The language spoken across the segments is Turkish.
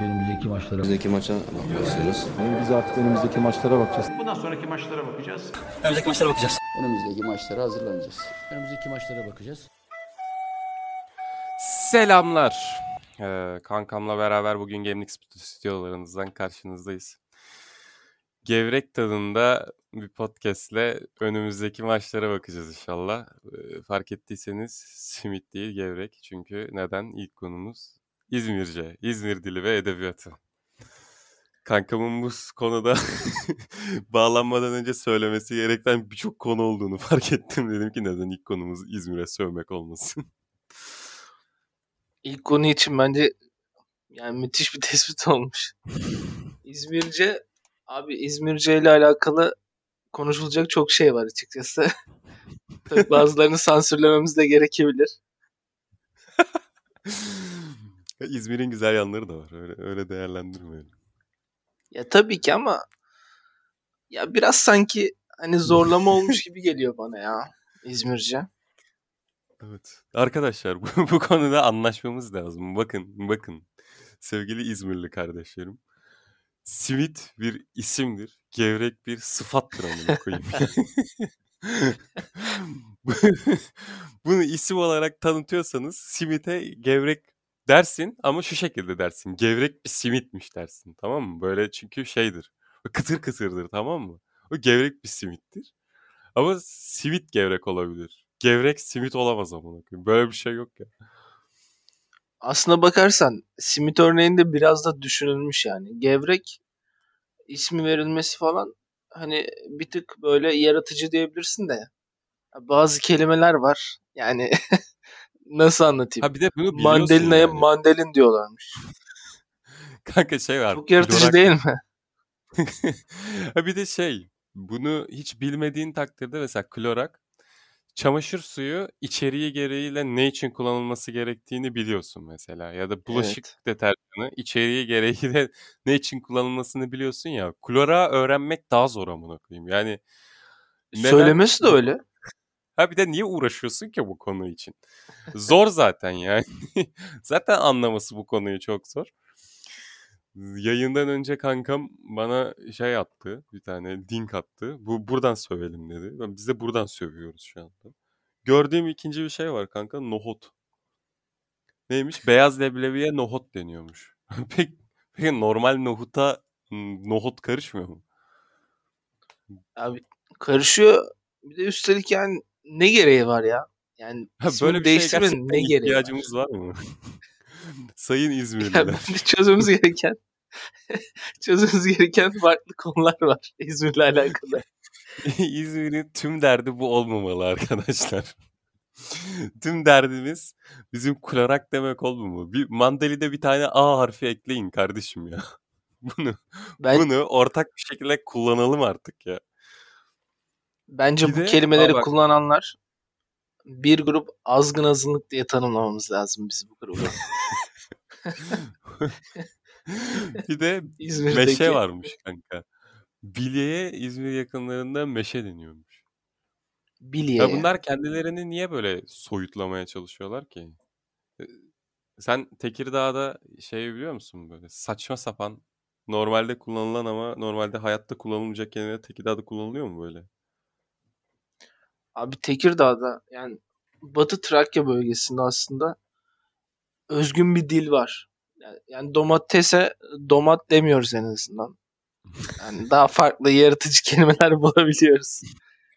Önümüzdeki maçlara Önümüzdeki maça başlıyoruz. Biz artık önümüzdeki maçlara bakacağız. Bundan sonraki maçlara bakacağız. Önümüzdeki maçlara bakacağız. önümüzdeki maçlara hazırlanacağız. Önümüzdeki maçlara bakacağız. Selamlar. Ee, kankamla beraber bugün Gemlik stüdyolarınızdan karşınızdayız. Gevrek tadında bir podcastle önümüzdeki maçlara bakacağız inşallah. Ee, fark ettiyseniz simit değil gevrek. Çünkü neden? İlk konumuz İzmirce, İzmir dili ve edebiyatı. Kankamın bu konuda bağlanmadan önce söylemesi gereken birçok konu olduğunu fark ettim. Dedim ki neden ilk konumuz İzmir'e sövmek olmasın. İlk konu için bence yani müthiş bir tespit olmuş. İzmirce abi İzmirce ile alakalı konuşulacak çok şey var açıkçası. Tabii bazılarını sansürlememiz de gerekebilir. İzmir'in güzel yanları da var. Öyle, öyle değerlendirmeyelim. Ya tabii ki ama ya biraz sanki hani zorlama olmuş gibi geliyor bana ya İzmirce. Evet. Arkadaşlar bu, bu konuda anlaşmamız lazım. Bakın, bakın. Sevgili İzmirli kardeşlerim. Simit bir isimdir. Gevrek bir sıfattır amına koyayım. Bunu isim olarak tanıtıyorsanız simite gevrek dersin ama şu şekilde dersin. Gevrek bir simitmiş dersin. Tamam mı? Böyle çünkü şeydir. Kıtır kıtırdır tamam mı? O gevrek bir simittir. Ama simit gevrek olabilir. Gevrek simit olamaz koyayım. Böyle bir şey yok ya. Aslına bakarsan simit örneğinde biraz da düşünülmüş yani. Gevrek ismi verilmesi falan hani bir tık böyle yaratıcı diyebilirsin de bazı kelimeler var. Yani nasıl anlatayım? Ha bir de bunu Mandalina'ya yani. mandalin diyorlarmış. Kanka şey var. Çok yaratıcı klorak- değil mi? ha bir de şey bunu hiç bilmediğin takdirde mesela klorak çamaşır suyu içeriği gereğiyle ne için kullanılması gerektiğini biliyorsun mesela ya da bulaşık Evet. deterjanı içeriği gereğiyle ne için kullanılmasını biliyorsun ya klora öğrenmek daha zor amına koyayım yani neden- Söylemesi de öyle. Ha bir de niye uğraşıyorsun ki bu konu için? Zor zaten yani. zaten anlaması bu konuyu çok zor. Yayından önce kankam bana şey attı. Bir tane link attı. Bu buradan sövelim dedi. Biz de buradan sövüyoruz şu anda. Gördüğüm ikinci bir şey var kanka. Nohut. Neymiş? Beyaz leblebiye nohut deniyormuş. peki, peki normal nohuta nohut karışmıyor mu? Abi karışıyor. Bir de üstelik yani ne gereği var ya? Yani Ha, böyle bir şey değiştirmenin gerçekten ne gereği var? ihtiyacımız var mı? Sayın İzmirliler. bence çözmemiz gereken çözmemiz gereken farklı konular var İzmir'le alakalı. İzmir'in tüm derdi bu olmamalı arkadaşlar. tüm derdimiz bizim klorak demek olmamalı. Bir mandalide bir tane A harfi ekleyin kardeşim ya. Bunu Ben bunu ortak bir şekilde kullanalım artık ya. Bence Bir bu de- kelimeleri bak. kullananlar bir grup azgın azınlık diye tanımlamamız lazım biz bu grubu. bir de İzmir'deki meşe varmış kanka. Bile'ye İzmir yakınlarında meşe deniyormuş. Bilye. Ya bunlar kendilerini niye böyle soyutlamaya çalışıyorlar ki? Ee, Sen Tekirdağ'da şey biliyor musun böyle saçma sapan normalde kullanılan ama normalde hayatta kullanılmayacak kelime Tekirdağ'da kullanılıyor mu böyle? Abi Tekirdağ'da yani Batı Trakya bölgesinde aslında özgün bir dil var. Yani, yani domatese domat demiyoruz en azından. Yani daha farklı yaratıcı kelimeler bulabiliyoruz.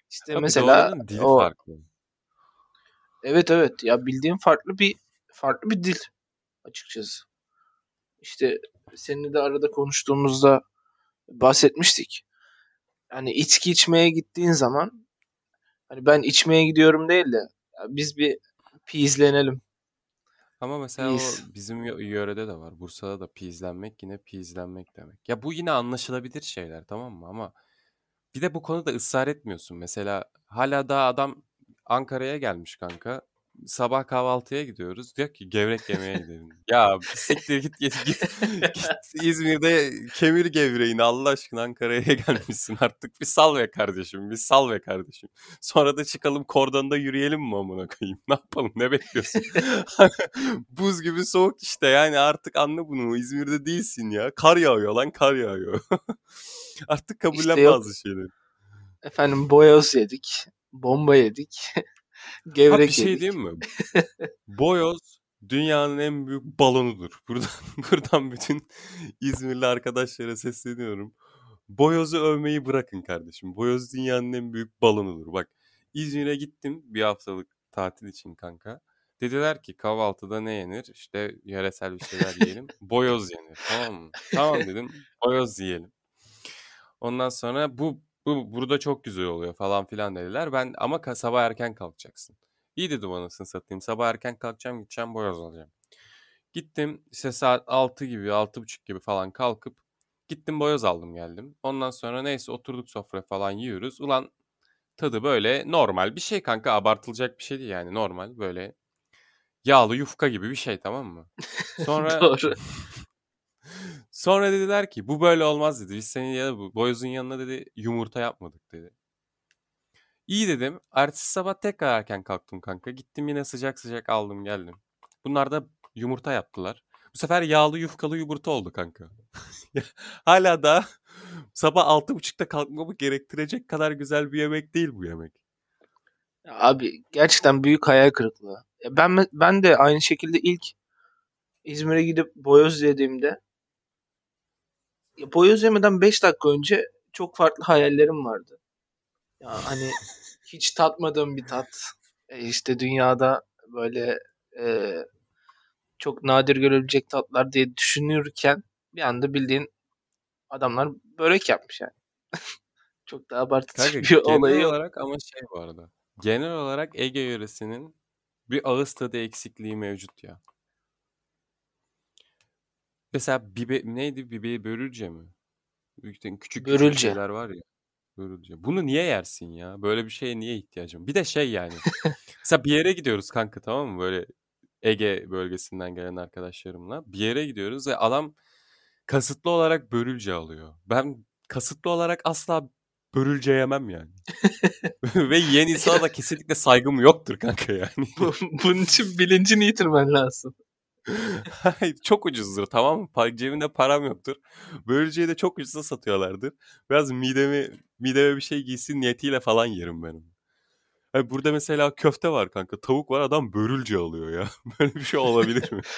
İşte de mesela dili o farklı. evet evet ya bildiğim farklı bir farklı bir dil açıkçası. İşte seninle de arada konuştuğumuzda bahsetmiştik. Hani içki içmeye gittiğin zaman hani ben içmeye gidiyorum değil de ya biz bir pizlenelim. Ama mesela İyiyiz. o bizim yö- yörede de var. Bursa'da da pizlenmek yine pizlenmek demek. Ya bu yine anlaşılabilir şeyler tamam mı? Ama bir de bu konuda ısrar etmiyorsun. Mesela hala daha adam Ankara'ya gelmiş kanka. Sabah kahvaltıya gidiyoruz. Diyor ki gevrek yemeye gidelim. ya siktir git git git. git İzmir'de kemir gevreğini Allah aşkına Ankara'ya gelmişsin artık. Bir sal be kardeşim. Bir sal be kardeşim. Sonra da çıkalım kordonda yürüyelim mi amına koyayım? Ne yapalım? Ne bekliyorsun? Buz gibi soğuk işte yani artık anla bunu. İzmir'de değilsin ya. Kar yağıyor lan kar yağıyor. artık kabullen İşte bazı şeyleri. Efendim boyoz yedik. Bomba yedik. Ha Gevrek bir şey yedik. diyeyim mi? Boyoz dünyanın en büyük balonudur. Buradan buradan bütün İzmirli arkadaşlara sesleniyorum. Boyoz'u övmeyi bırakın kardeşim. Boyoz dünyanın en büyük balonudur. Bak İzmir'e gittim bir haftalık tatil için kanka. Dediler ki kahvaltıda ne yenir? İşte yöresel bir şeyler yiyelim. Boyoz yenir. Tamam mı? Tamam dedim. Boyoz yiyelim. Ondan sonra bu bu burada çok güzel oluyor falan filan dediler. Ben ama ka- sabah erken kalkacaksın. İyi dedim anasını satayım. Sabah erken kalkacağım gideceğim boyoz alacağım. Gittim işte saat 6 gibi 6.30 gibi falan kalkıp gittim boyoz aldım geldim. Ondan sonra neyse oturduk sofraya falan yiyoruz. Ulan tadı böyle normal bir şey kanka abartılacak bir şey değil yani normal böyle yağlı yufka gibi bir şey tamam mı? Sonra Doğru. Sonra dediler ki bu böyle olmaz dedi. Biz senin ya bu boyozun yanına dedi yumurta yapmadık dedi. İyi dedim. Ertesi sabah tekrar erken kalktım kanka. Gittim yine sıcak sıcak aldım geldim. Bunlar da yumurta yaptılar. Bu sefer yağlı yufkalı yumurta oldu kanka. Hala da sabah altı buçukta kalkmamı gerektirecek kadar güzel bir yemek değil bu yemek. Abi gerçekten büyük hayal kırıklığı. Ben ben de aynı şekilde ilk İzmir'e gidip boyoz yediğimde ya boyoz yemeden 5 dakika önce çok farklı hayallerim vardı. Ya hani hiç tatmadığım bir tat. E işte dünyada böyle e, çok nadir görebilecek tatlar diye düşünürken bir anda bildiğin adamlar börek yapmış yani. Çok da abartıcı Kanka bir olayı genel olarak ama şey bu arada. Genel olarak Ege yöresinin bir ağız tadı eksikliği mevcut ya. Mesela bibe, neydi? Bibe börülce mi? Büyük- Küçük küçük Börülce. şeyler var ya. Börülce. Bunu niye yersin ya? Böyle bir şeye niye ihtiyacım? Bir de şey yani. Mesela bir yere gidiyoruz kanka tamam mı? Böyle Ege bölgesinden gelen arkadaşlarımla. Bir yere gidiyoruz ve adam kasıtlı olarak börülce alıyor. Ben kasıtlı olarak asla börülce yemem yani. ve yiyen insana da kesinlikle saygım yoktur kanka yani. Bu- Bunun için bilincini yitirmen lazım. Hayır, çok ucuzdur tamam mı? Cebimde param yoktur. Börülceyi de çok ucuza satıyorlardır. Biraz midemi, mideme bir şey giysin niyetiyle falan yerim benim. Hani burada mesela köfte var kanka. Tavuk var adam börülce alıyor ya. Böyle bir şey olabilir mi?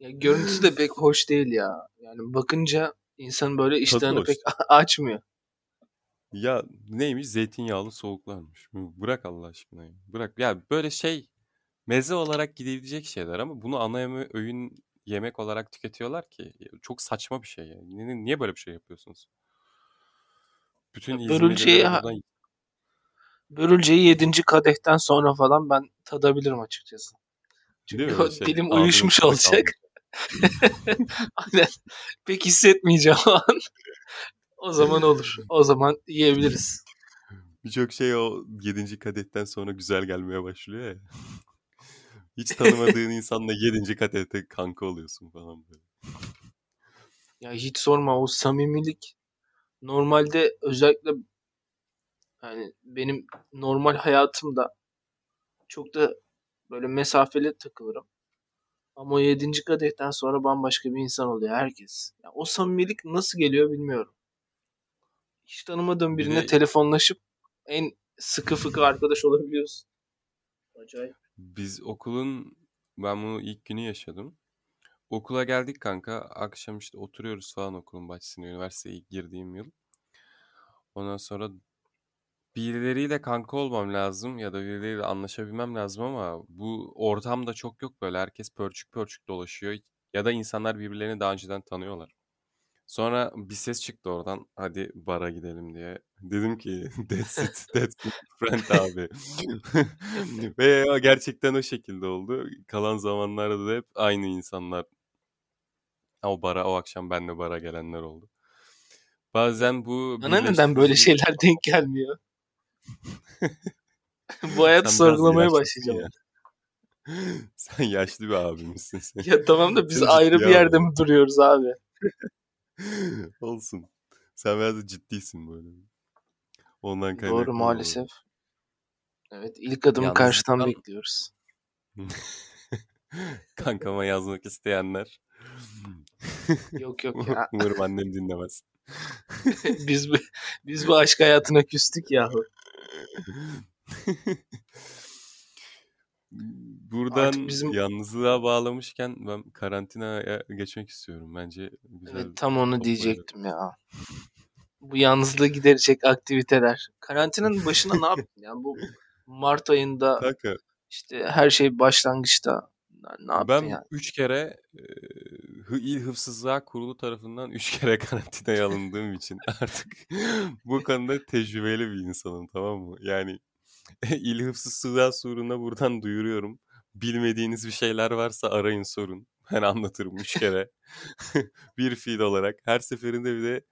Ya görüntüsü de pek hoş değil ya. Yani bakınca insan böyle iştahını pek açmıyor. Ya neymiş? Zeytinyağlı soğuklarmış. Bırak Allah aşkına ya. Bırak. Ya böyle şey meze olarak gidilecek şeyler ama bunu ana yeme, öğün yemek olarak tüketiyorlar ki. Çok saçma bir şey yani. Niye, niye böyle bir şey yapıyorsunuz? Bütün Ya börülceyi buradan Börülceyi 7. kadehten sonra falan ben tadabilirim açıkçası. Çünkü Değil mi? Şey, dilim uyuşmuş olacak. Aynen. Pek hissetmeyeceğim o an. O zaman olur. O zaman yiyebiliriz. Birçok şey o 7. kadetten sonra güzel gelmeye başlıyor ya. Hiç tanımadığın insanla 7. kadehte kanka oluyorsun falan böyle. Ya hiç sorma o samimilik normalde özellikle yani benim normal hayatımda çok da böyle mesafeli takılırım. Ama o yedinci kadehten sonra bambaşka bir insan oluyor herkes. Ya o samimilik nasıl geliyor bilmiyorum. Hiç tanımadığım Bir birine de- telefonlaşıp en sıkı fıkı arkadaş olabiliyorsun. Acayip. Biz okulun ben bunu ilk günü yaşadım. Okula geldik kanka. Akşam işte oturuyoruz falan okulun bahçesinde. Üniversiteye ilk girdiğim yıl. Ondan sonra birileriyle kanka olmam lazım ya da birileriyle anlaşabilmem lazım ama bu ortamda çok yok böyle. Herkes pörçük pörçük dolaşıyor. Ya da insanlar birbirlerini daha önceden tanıyorlar. Sonra bir ses çıktı oradan. Hadi bara gidelim diye. Dedim ki that's it. That's it friend abi. Ve gerçekten o şekilde oldu. Kalan zamanlarda da hep aynı insanlar. O bara o akşam benle bara gelenler oldu. Bazen bu Bana neden böyle şeyler denk gelmiyor? Bu hayatı Sen sorgulamaya başlayacağım. ya. Sen yaşlı bir abimizsin sen. Ya tamam da biz Seni ayrı bir yerde aldım. mi duruyoruz abi? Olsun. Sen biraz da ciddisin böyle. Ondan kaynaklı Doğru maalesef. Evet ilk adımı Yalnız karşıdan bekliyoruz. Kankama yazmak isteyenler. Yok yok ya. Umarım annem dinlemez. biz bu, biz bu aşk hayatına küstük yahu. Buradan Artık bizim- yalnızlığa bağlamışken ben karantinaya geçmek istiyorum. Bence güzel. Evet tam onu diyecektim ya. Bu yalnızlığı giderecek aktiviteler. Karantinanın başına ne yaptın ya? Bu Mart ayında Kanka işte her şey başlangıçta. Ne yaptın ben ya? üç kere e, İl Hıfzızlığa Kurulu tarafından üç kere karantinaya alındığım için artık bu konuda tecrübeli bir insanım tamam mı? Yani İl Hıfzızlığa Suru'na buradan duyuruyorum. Bilmediğiniz bir şeyler varsa arayın sorun. Ben anlatırım üç kere. bir fiil olarak. Her seferinde bir de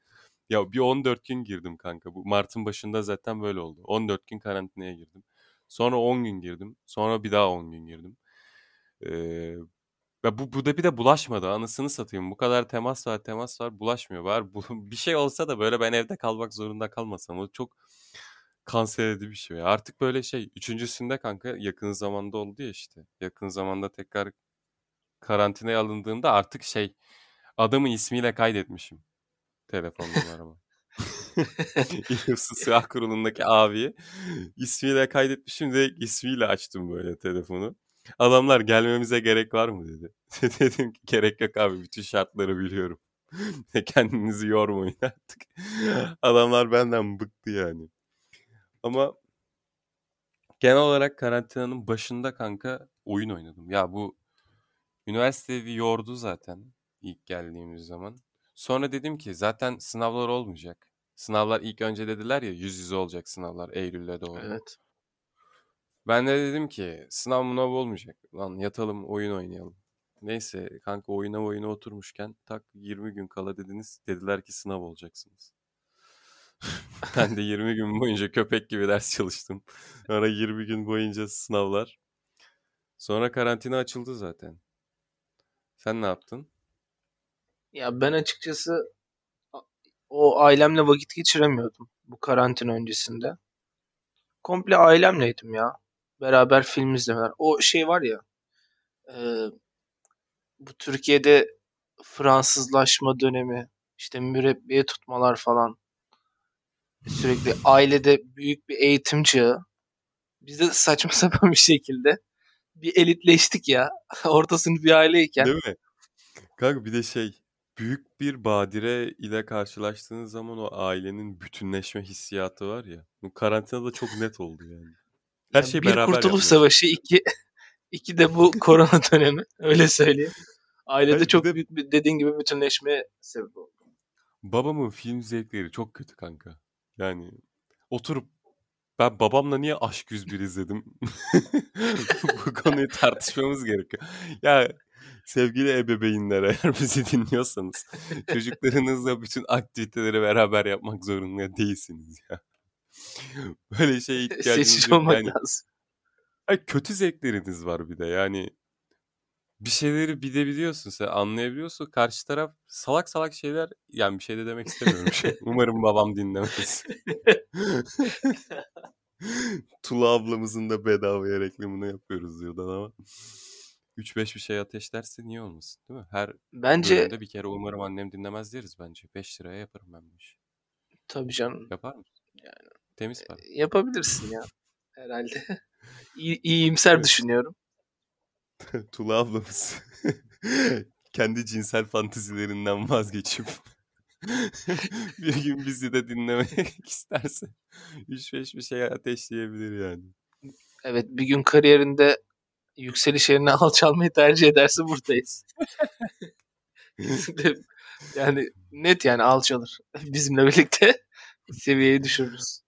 ya bir 14 gün girdim kanka. Bu Mart'ın başında zaten böyle oldu. 14 gün karantinaya girdim. Sonra 10 gün girdim. Sonra bir daha 10 gün girdim. Ee, ve bu, bu da bir de bulaşmadı. Anasını satayım. Bu kadar temas var temas var bulaşmıyor. Var bu, bir şey olsa da böyle ben evde kalmak zorunda kalmasam. O çok kanser edici bir şey. Artık böyle şey. Üçüncüsünde kanka yakın zamanda oldu ya işte. Yakın zamanda tekrar karantinaya alındığımda artık şey adamın ismiyle kaydetmişim. Telefon numaramı. İlhıfzı Siyah Kurulu'ndaki abiyi ismiyle kaydetmişim direkt ismiyle açtım böyle telefonu. Adamlar gelmemize gerek var mı dedi. Dedim ki gerek yok abi bütün şartları biliyorum. Kendinizi yormayın artık. Adamlar benden bıktı yani. Ama genel olarak karantinanın başında kanka oyun oynadım. Ya bu üniversiteyi yordu zaten ilk geldiğimiz zaman. Sonra dedim ki zaten sınavlar olmayacak. Sınavlar ilk önce dediler ya yüz yüze olacak sınavlar Eylül'de doğru. Evet. Ben de dedim ki sınav mınav olmayacak. Lan yatalım oyun oynayalım. Neyse kanka oyuna oyuna oturmuşken tak 20 gün kala dediniz dediler ki sınav olacaksınız. ben de 20 gün boyunca köpek gibi ders çalıştım. Sonra 20 gün boyunca sınavlar. Sonra karantina açıldı zaten. Sen ne yaptın? Ya ben açıkçası o ailemle vakit geçiremiyordum bu karantina öncesinde. Komple ailemleydim ya. Beraber film izlemeler. O şey var ya e, bu Türkiye'de Fransızlaşma dönemi işte mürebbiye tutmalar falan sürekli ailede büyük bir eğitim çağı. Biz de saçma sapan bir şekilde bir elitleştik ya. Orta sınıf bir aileyken. Değil mi? Kanka bir de şey büyük bir badire ile karşılaştığınız zaman o ailenin bütünleşme hissiyatı var ya. Bu karantinada çok net oldu yani. Her Ya şey bir beraber Kurtuluş yapmaya Savaşı, iki, iki de bu korona dönemi. Öyle söyleyeyim. Ailede Hayır, bir çok de- büyük bir dediğin gibi bütünleşmeye sebep oldu. Babamın film zevkleri çok kötü kanka. Yani oturup ben babamla niye Aşk 101 izledim? Bu konuyu tartışmamız gerekiyor. Ya sevgili ebeveynler eğer bizi dinliyorsanız çocuklarınızla bütün aktiviteleri beraber yapmak zorunda değilsiniz ya. Böyle şeye ihtiyacınız Seçici yok. olmak Yani lazım. Ay, kötü zevkleriniz var bir de yani. Bir şeyleri bilebiliyorsun sen anlayabiliyorsun. Karşı taraf salak salak şeyler yani bir şey de demek istemiyorum. Şey, Umarım babam dinlemez. Tula ablamızın da bedavaya reklamını yapıyoruz diyordan ama 3-5 bir şey ateşlerse niye olmasın değil mi? Her Bence bölümde bir kere umarım annem dinlemez deriz bence. 5 liraya yaparım ben bu işi. tabii canım Yapar mısın? Yani, Temiz para. yapabilirsin ya herhalde. İyi, iyimser Evet. düşünüyorum. Tula ablamız kendi cinsel fantezilerinden vazgeçip bir gün bizi de dinlemek isterse 3-5 bir şey ateşleyebilir yani. Evet bir gün kariyerinde yükseliş yerine alçalmayı tercih ederse buradayız. Yani net yani alçalır. Bizimle birlikte seviyeyi düşürürüz.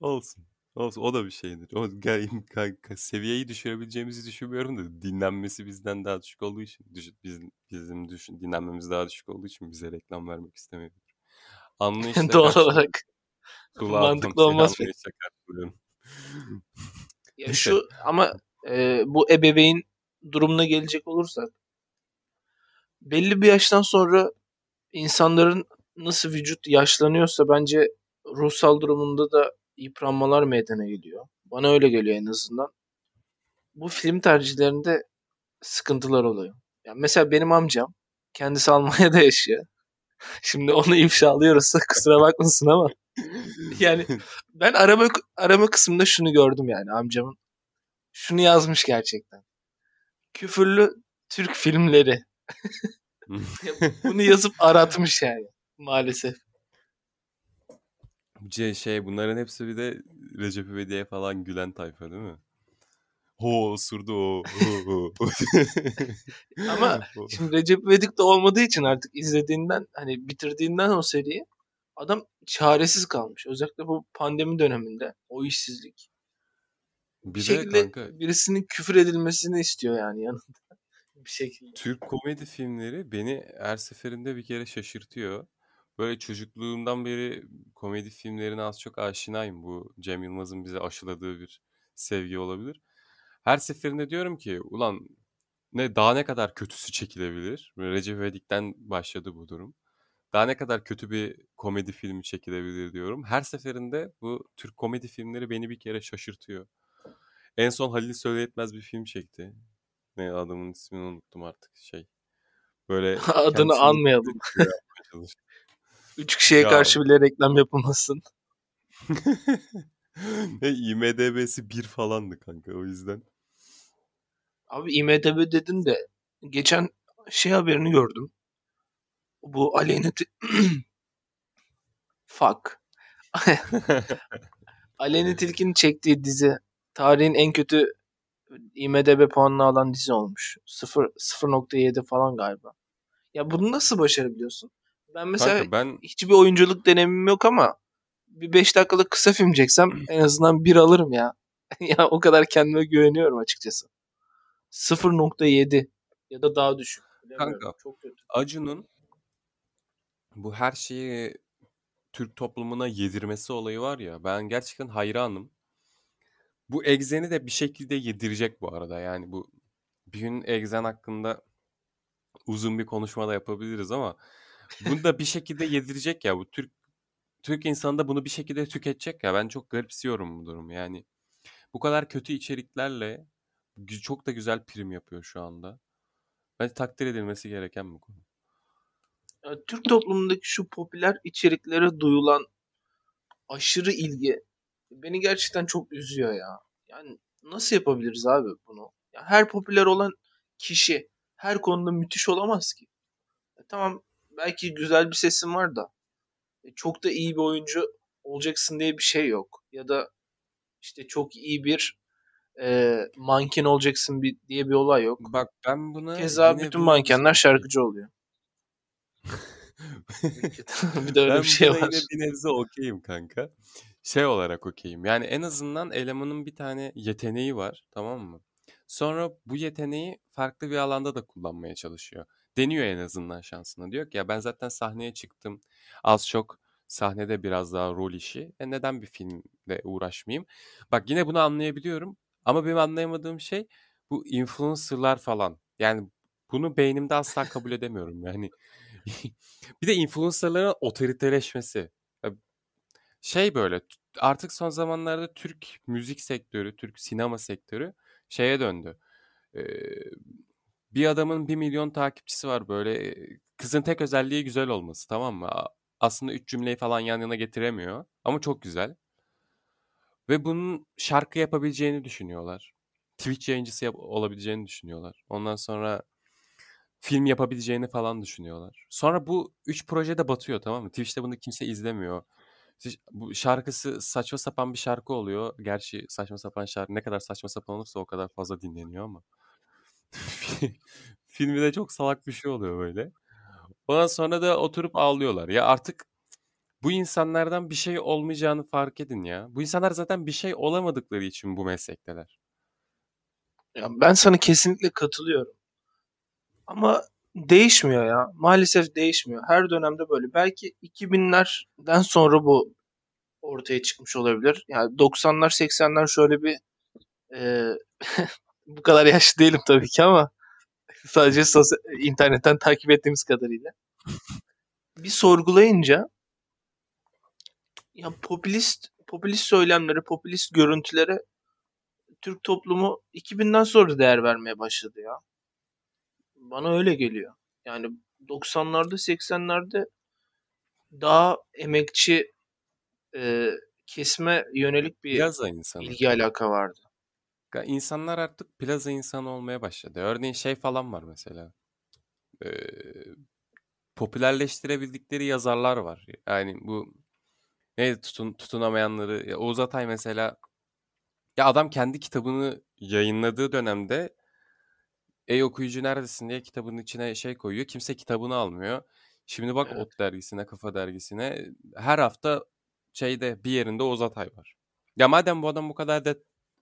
Olsun. Olsun. O da bir şeydir. O seviyeyi düşürebileceğimizi düşünmüyorum da dinlenmesi bizden daha düşük olduğu için düş- biz, bizim düşün, dinlenmemiz daha düşük olduğu için bize reklam vermek istemiyorum. Anlayışla Doğal olarak. Mantıklı olmaz pek. Ya şu ama e, bu ebeveyn durumuna gelecek olursak belli bir yaştan sonra insanların nasıl vücut yaşlanıyorsa bence ruhsal durumunda da yıpranmalar meydana geliyor. Bana öyle geliyor en azından. Bu film tercihlerinde sıkıntılar oluyor. Yani mesela benim amcam kendisi Almanya'da yaşıyor. Şimdi onu ifşalıyoruz kusura bakmasın ama. Yani ben arama arama kısmında şunu gördüm yani amcamın. Şunu yazmış gerçekten. Küfürlü Türk filmleri. Bunu yazıp aratmış yani maalesef. C şey bunların hepsi bir de Recep İvedik'e falan gülen tayfa değil mi? Ho osurdu o. ho, ho. Ama şimdi Recep İvedik de olmadığı için artık izlediğinden hani bitirdiğinden o seriyi adam çaresiz kalmış. Özellikle bu pandemi döneminde o işsizlik. Bir, bir de şekilde kanka birisinin küfür edilmesini istiyor yani yanında. bir şekilde. Türk komedi filmleri beni her seferinde bir kere şaşırtıyor. Böyle çocukluğumdan beri komedi filmlerine az çok aşinayım. Bu Cem Yılmaz'ın bize aşıladığı bir sevgi olabilir. Her seferinde diyorum ki ulan ne daha ne kadar kötüsü çekilebilir? Recep İvedik'ten başladı bu durum. Daha ne kadar kötü bir komedi filmi çekilebilir diyorum. Her seferinde bu Türk komedi filmleri beni bir kere şaşırtıyor. En son Halil Söyletmez bir film çekti. Ne adamın ismini unuttum artık şey. Böyle Adını anmayalım. Üç kişiye Ya. karşı bile reklam yapılmasın. IMDB'si 1 falandı kanka o yüzden. Abi IMDB dedin de geçen şey haberini gördüm. Bu Aleyna Fuck. Aleyna Tilki'nin çektiği dizi tarihin en kötü IMDB puanını alan dizi olmuş. 0 0.7 falan galiba. Ya bunu nasıl başarabiliyorsun? Ben mesela Kanka ben hiçbir oyunculuk deneyimim yok ama bir 5 dakikalık kısa film çeksem en azından bir alırım ya. ya o kadar kendime güveniyorum açıkçası. 0.7 ya da daha düşük. Bilemiyorum, Kanka. Çok kötü. Acun'un bu her şeyi Türk toplumuna yedirmesi olayı var ya ben gerçekten hayranım. Bu egzeni de bir şekilde yedirecek bu arada. Yani bu bir gün egzen hakkında uzun bir konuşma da yapabiliriz ama bunu da bir şekilde yedirecek ya. Bu Türk Türk insanı da bunu bir şekilde tüketecek ya. Ben çok garipsiyorum bu durumu. Yani bu kadar kötü içeriklerle çok da güzel prim yapıyor şu anda. Bence takdir edilmesi gereken bu konu. Türk toplumundaki şu popüler içeriklere duyulan aşırı ilgi beni gerçekten çok üzüyor ya. Yani nasıl yapabiliriz abi bunu? Ya her popüler olan kişi her konuda müthiş olamaz ki. E tamam belki güzel bir sesin var da e, çok da iyi bir oyuncu olacaksın diye bir şey yok. Ya da işte çok iyi bir e, manken olacaksın bir, diye bir olay yok. Bak ben buna Keza bütün bu- mankenler şarkıcı oluyor. bir de öyle ben bir şey var. yine bir nebze okeyim kanka. Şey olarak okeyim. Yani en azından elemanın bir tane yeteneği var tamam mı? Sonra bu yeteneği farklı bir alanda da kullanmaya çalışıyor. Deniyor en azından şansını. Diyor ki ya ben zaten sahneye çıktım. Az çok sahnede biraz daha rol işi. E neden bir filmle uğraşmayayım? Bak yine bunu anlayabiliyorum. Ama benim anlayamadığım şey bu influencerlar falan. Yani bunu beynimde asla kabul edemiyorum. Yani bir de influencerların otoriteleşmesi. Ya Şey böyle artık son zamanlarda Türk müzik sektörü, Türk sinema sektörü şeye döndü. Ee, bir adamın bir milyon takipçisi var böyle. Kızın tek özelliği güzel olması tamam mı? Aslında üç cümleyi falan yan yana getiremiyor ama çok güzel. Ve bunun şarkı yapabileceğini düşünüyorlar. Twitch yayıncısı yap- olabileceğini düşünüyorlar. Ondan sonra film yapabileceğini falan düşünüyorlar. Sonra bu üç projede batıyor tamam mı? Twitch'te bunu kimse izlemiyor. Bu şarkısı saçma sapan bir şarkı oluyor. Gerçi saçma sapan şarkı ne kadar saçma sapan olursa o kadar fazla dinleniyor ama. Filmi de çok salak bir şey oluyor böyle. Ondan sonra da oturup ağlıyorlar. Ya artık bu insanlardan bir şey olmayacağını fark edin ya. Bu insanlar zaten bir şey olamadıkları için bu meslekteler. Ya ben sana kesinlikle katılıyorum. Ama değişmiyor ya. Maalesef değişmiyor. Her dönemde böyle. Belki 2000'lerden sonra bu ortaya çıkmış olabilir. Yani 90'lar 80'ler şöyle bir e, bu kadar yaşlı değilim tabii ki ama sadece sosyal, internetten takip ettiğimiz kadarıyla. Bir sorgulayınca ya popülist popülist söylemlere, popülist görüntülere Türk toplumu 2000'den sonra değer vermeye başladı ya. Bana öyle geliyor. Yani 90'larda 80'lerde daha emekçi e, kesme yönelik bir ilgi alaka vardı. İnsanlar artık plaza insanı olmaya başladı. Örneğin şey falan var mesela. Ee, popülerleştirebildikleri yazarlar var. Yani bu neydi tutun, tutunamayanları. Ya Oğuz Atay mesela ya adam kendi kitabını yayınladığı dönemde Ey okuyucu neredesin diye kitabın içine şey koyuyor. Kimse kitabını almıyor. Şimdi bak Evet. Ot dergisine, Kafa dergisine her hafta şeyde bir yerinde Oğuz Atay var. Ya madem bu adam bu kadar da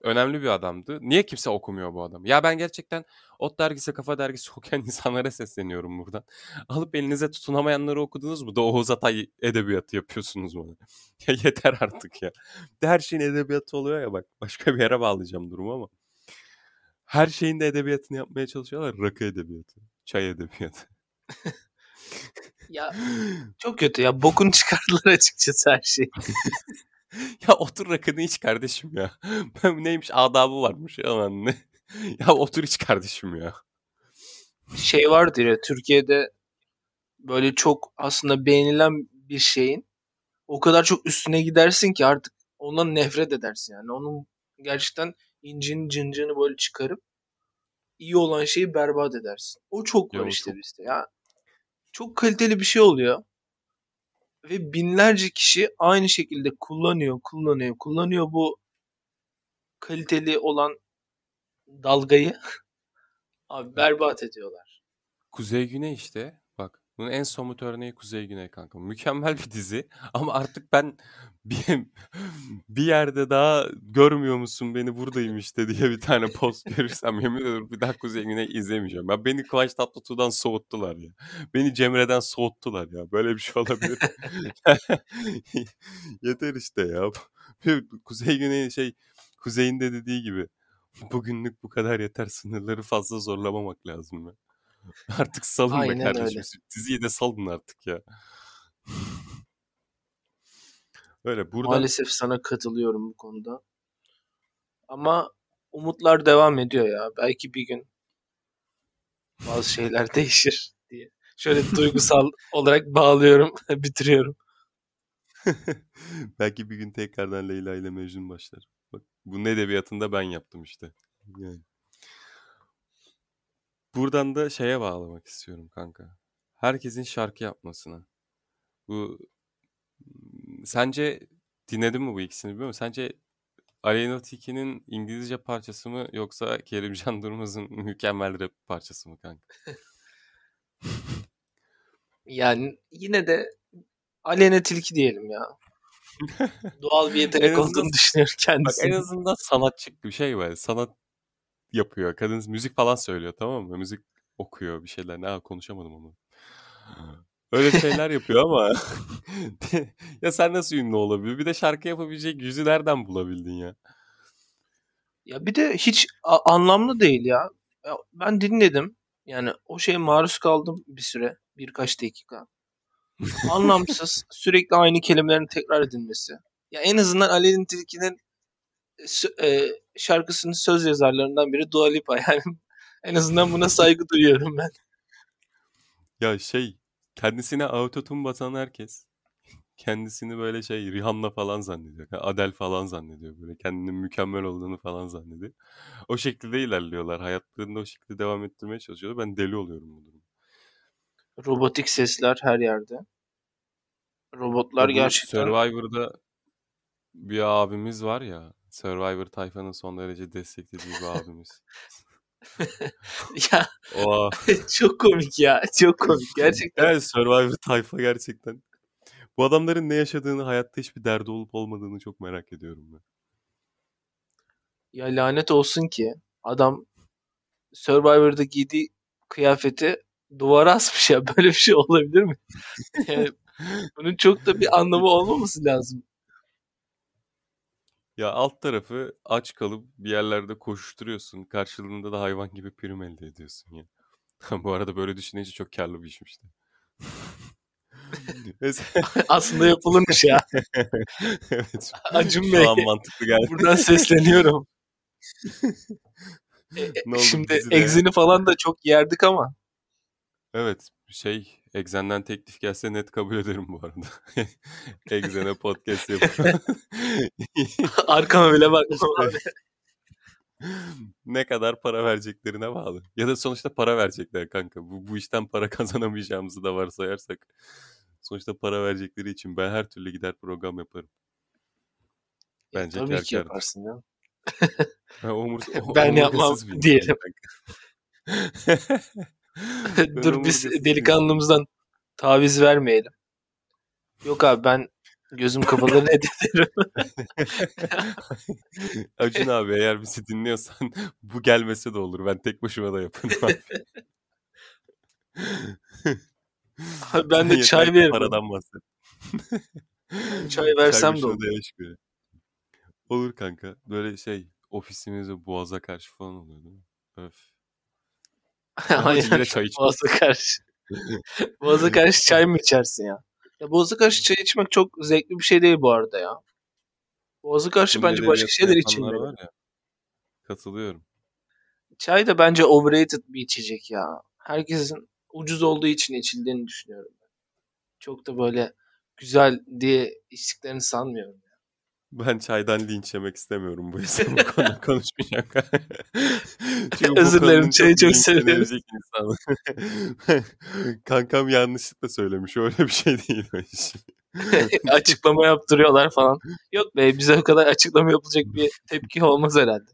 önemli bir adamdı. Niye kimse okumuyor bu adamı? Ya ben gerçekten Ot dergisi, Kafa dergisi okuyan insanlara sesleniyorum buradan. Alıp elinize tutunamayanları okudunuz mu da Oğuz Atay edebiyatı yapıyorsunuz bana. ya yeter artık ya. De her şeyin edebiyatı oluyor ya bak. Başka bir yere bağlayacağım durumu ama. Her şeyin de edebiyatını yapmaya çalışıyorlar. Rakı edebiyatı, çay edebiyatı. Ya çok kötü ya. Bokunu çıkardılar açıkçası her şey. Ya otur rakını iç kardeşim ya. Ben neymiş adabı varmış ya ne. ya otur iç kardeşim ya. Şey vardır ya Türkiye'de böyle çok aslında beğenilen bir şeyin o kadar çok üstüne gidersin ki artık ondan nefret edersin yani. Onun gerçekten incini cıncını böyle çıkarıp iyi olan şeyi berbat edersin. O çok var işte çok- bizde. Ya çok kaliteli bir şey oluyor. Ve binlerce kişi aynı şekilde kullanıyor, kullanıyor, kullanıyor bu kaliteli olan dalgayı. Abi berbat ediyorlar. Kuzey Güney işte. Bunun en somut örneği Kuzey Güney kanka. Mükemmel bir dizi ama artık ben bir, bir yerde daha görmüyor musun beni buradayım işte diye bir tane post görürsem yemin ediyorum bir daha Kuzey Güney izlemeyeceğim. Ben beni Kıvanç Tatlıtuğ'dan soğuttular ya. Beni Cemre'den soğuttular ya. Böyle bir şey olabilir. Yeter işte ya. Kuzey Güney şey Kuzey'in de dediği gibi bugünlük bu kadar yeter sınırları fazla zorlamamak lazım ya. Artık salın be Aynen kardeşim. öyle. Diziyi de salın artık ya. Öyle buradan Maalesef sana katılıyorum bu konuda. Ama umutlar devam ediyor ya. Belki bir gün bazı şeyler değişir diye. Şöyle duygusal olarak bağlıyorum, bitiriyorum. belki bir gün tekrardan Leyla ile Mecnun başlar. Bak bunun edebiyatında ben yaptım işte. Yani. Buradan da şeye bağlamak istiyorum kanka. Herkesin şarkı yapmasına. Bu sence dinledin mi bu ikisini bilmiyorum. Sence Aleyna Tilki'nin İngilizce parçası mı yoksa Kerimcan Durmaz'ın mükemmel rap parçası mı kanka? Yani yine de Aleyna Tilki diyelim ya. Doğal bir yetenek azından- olduğunu düşünüyorum Bak en azından sanatçı bir şey var. Sanat yapıyor. Kadın müzik falan söylüyor tamam mı? Müzik okuyor bir şeyler. Ne konuşamadım onu. Öyle şeyler yapıyor ama ya sen nasıl ünlü olabilir? Bir de şarkı yapabilecek yüzü nereden bulabildin ya? Ya bir de hiç anlamlı değil ya. ya. Ben dinledim. Yani o şeye maruz kaldım bir süre. Birkaç dakika. Anlamsız. sürekli aynı kelimelerin tekrar edilmesi. Ya en azından Aleyna Tilki'nin e, şarkısının söz yazarlarından biri Dua Lipa. Yani en azından buna saygı duyuyorum ben. Ya şey kendisine autotune basan herkes kendisini böyle şey Rihanna falan zannediyor. Adele falan zannediyor böyle. Kendinin mükemmel olduğunu falan zannediyor. O şekilde ilerliyorlar. Hayatlarını o şekilde devam ettirmeye çalışıyorlar. Ben deli oluyorum bu durumda. Robotik sesler her yerde. Robotlar Bu gerçekten Survivor'da bir abimiz var ya. Survivor tayfanın son derece desteklediği bir abimiz. ya Oha. çok komik ya. Çok komik gerçekten. Evet Survivor tayfa gerçekten. Bu adamların ne yaşadığını, hayatta hiçbir derdi olup olmadığını çok merak ediyorum ben. Ya lanet olsun ki adam Survivor'da giydiği kıyafeti duvara asmış ya. Böyle bir şey olabilir mi? Yani bunun çok da bir anlamı olmaması lazım. Ya alt tarafı aç kalıp bir yerlerde koşuşturuyorsun. Karşılığında da hayvan gibi prim elde ediyorsun ya. Bu arada böyle düşününce çok karlı bir işmiş de. Mesela Aslında yapılırmış ya. evet. Acun Şu Bey. an mantıklı geldi. Buradan sesleniyorum. E, e, Ne oldu, Şimdi egzini falan da çok yerdik ama. Evet şey Exen'den teklif gelse net kabul ederim bu arada. Exen'e podcast yapıyor. Arkama bile bakmam abi. ne kadar para vereceklerine bağlı. Ya da sonuçta para verecekler kanka. Bu, bu işten para kazanamayacağımızı da varsayarsak. Sonuçta para verecekleri için ben her türlü gider program yaparım. Bence Tabii kâr ki yaparsın ya. Omurs- o- Ben yapmam diyelim. Dur biz delikanlımızdan taviz vermeyelim. Yok abi ben gözüm kapalı reddederim. Acun abi eğer bizi dinliyorsan bu gelmese de olur. Ben tek başıma da yaparım abi. Abi ben de çay veririm. Paradan bahset. Çay versem de başına olur. Olur kanka. Böyle şey ofisimizde boğaza karşı falan oluyor değil mi? Öf. Aynen. çay. Boğaza karşı. Boğaza karşı çay mı içersin ya? Ya Boğaza karşı çay içmek çok zevkli bir şey değil bu arada ya. Boğaza karşı Bunun bence başka şeyler içilmeli. Katılıyorum. Çay da bence overrated bir içecek ya. Herkesin ucuz olduğu için içildiğini düşünüyorum. Çok da böyle güzel diye içtiklerini sanmıyorum. Ben çaydan linç yemek istemiyorum bu yüzden bu konuda konuşmayacağım. Çünkü Özür dilerim, çayı çok linçlenebilecek insan. Kankam yanlışlıkla söylemiş. Öyle bir şey değil o iş. açıklama yaptırıyorlar falan. Yok be bize o kadar açıklama yapılacak bir tepki olmaz herhalde.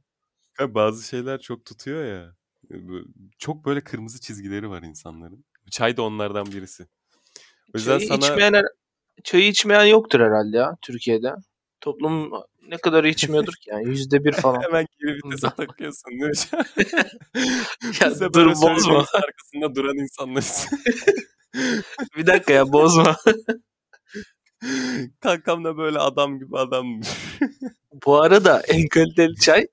Ya bazı şeyler çok tutuyor ya. Bu- Çok böyle kırmızı çizgileri var insanların. Çay da onlardan birisi. O yüzden Çayı sana içmeyen çayı içmeyen yoktur herhalde ya Türkiye'de. Toplum ne kadar içmiyordur ki yani yüzde bir falan. hemen geri vitese takıyorsun. değil mi? Ya dur, bozma. arkasında duran insanlarız. Bir dakika ya bozma. Kankam da böyle adam gibi adam. Bu arada en kaliteli çay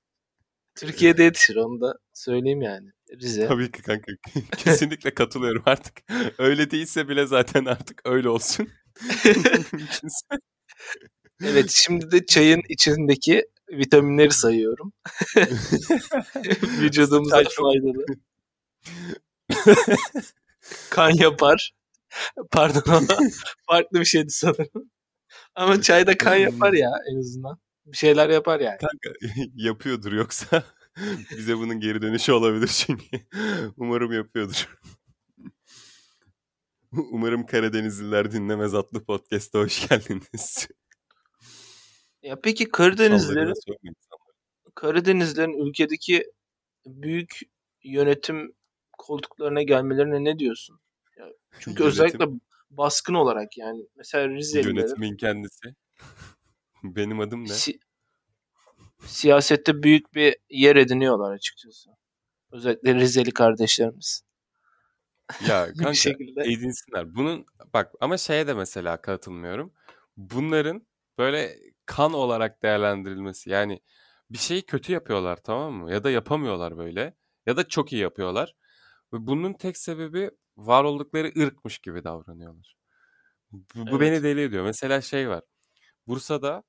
Türkiye'de yetişir onu da söyleyeyim yani. Rize. Tabii ki kanka. Kesinlikle katılıyorum artık. Öyle değilse bile zaten artık öyle olsun. Evet şimdi de çayın içindeki vitaminleri sayıyorum. Vücudumuza faydalı. kan yapar. Pardon ama farklı bir şeydi sanırım. Ama çay da kan yapar ya en azından. Bir şeyler yapar yani. Kanka yapıyordur yoksa bize bunun geri dönüşü olabilir çünkü. Umarım yapıyordur. Umarım Karadenizliler dinlemez adlı podcast'a hoş geldiniz. Ya peki Karadenizlerin. Karadenizlerin ülkedeki büyük yönetim koltuklarına gelmelerine ne diyorsun? Ya çünkü Yönetim- özellikle baskın olarak yani mesela Rizelilerin Yönetimin kendisi. Benim adım ne? si- siyasette büyük bir yer ediniyorlar açıkçası. Özellikle Rizeli kardeşlerimiz. Ya bir kanka şekilde. edinsinler. Bunun bak ama şeye de mesela katılmıyorum. Bunların böyle kan olarak değerlendirilmesi. Yani bir şeyi kötü yapıyorlar tamam mı? Ya da yapamıyorlar böyle. Ya da çok iyi yapıyorlar. Ve bunun tek sebebi var oldukları ırkmış gibi davranıyorlar. Bu, bu Evet. beni deli ediyor. Mesela şey var. Bursa'da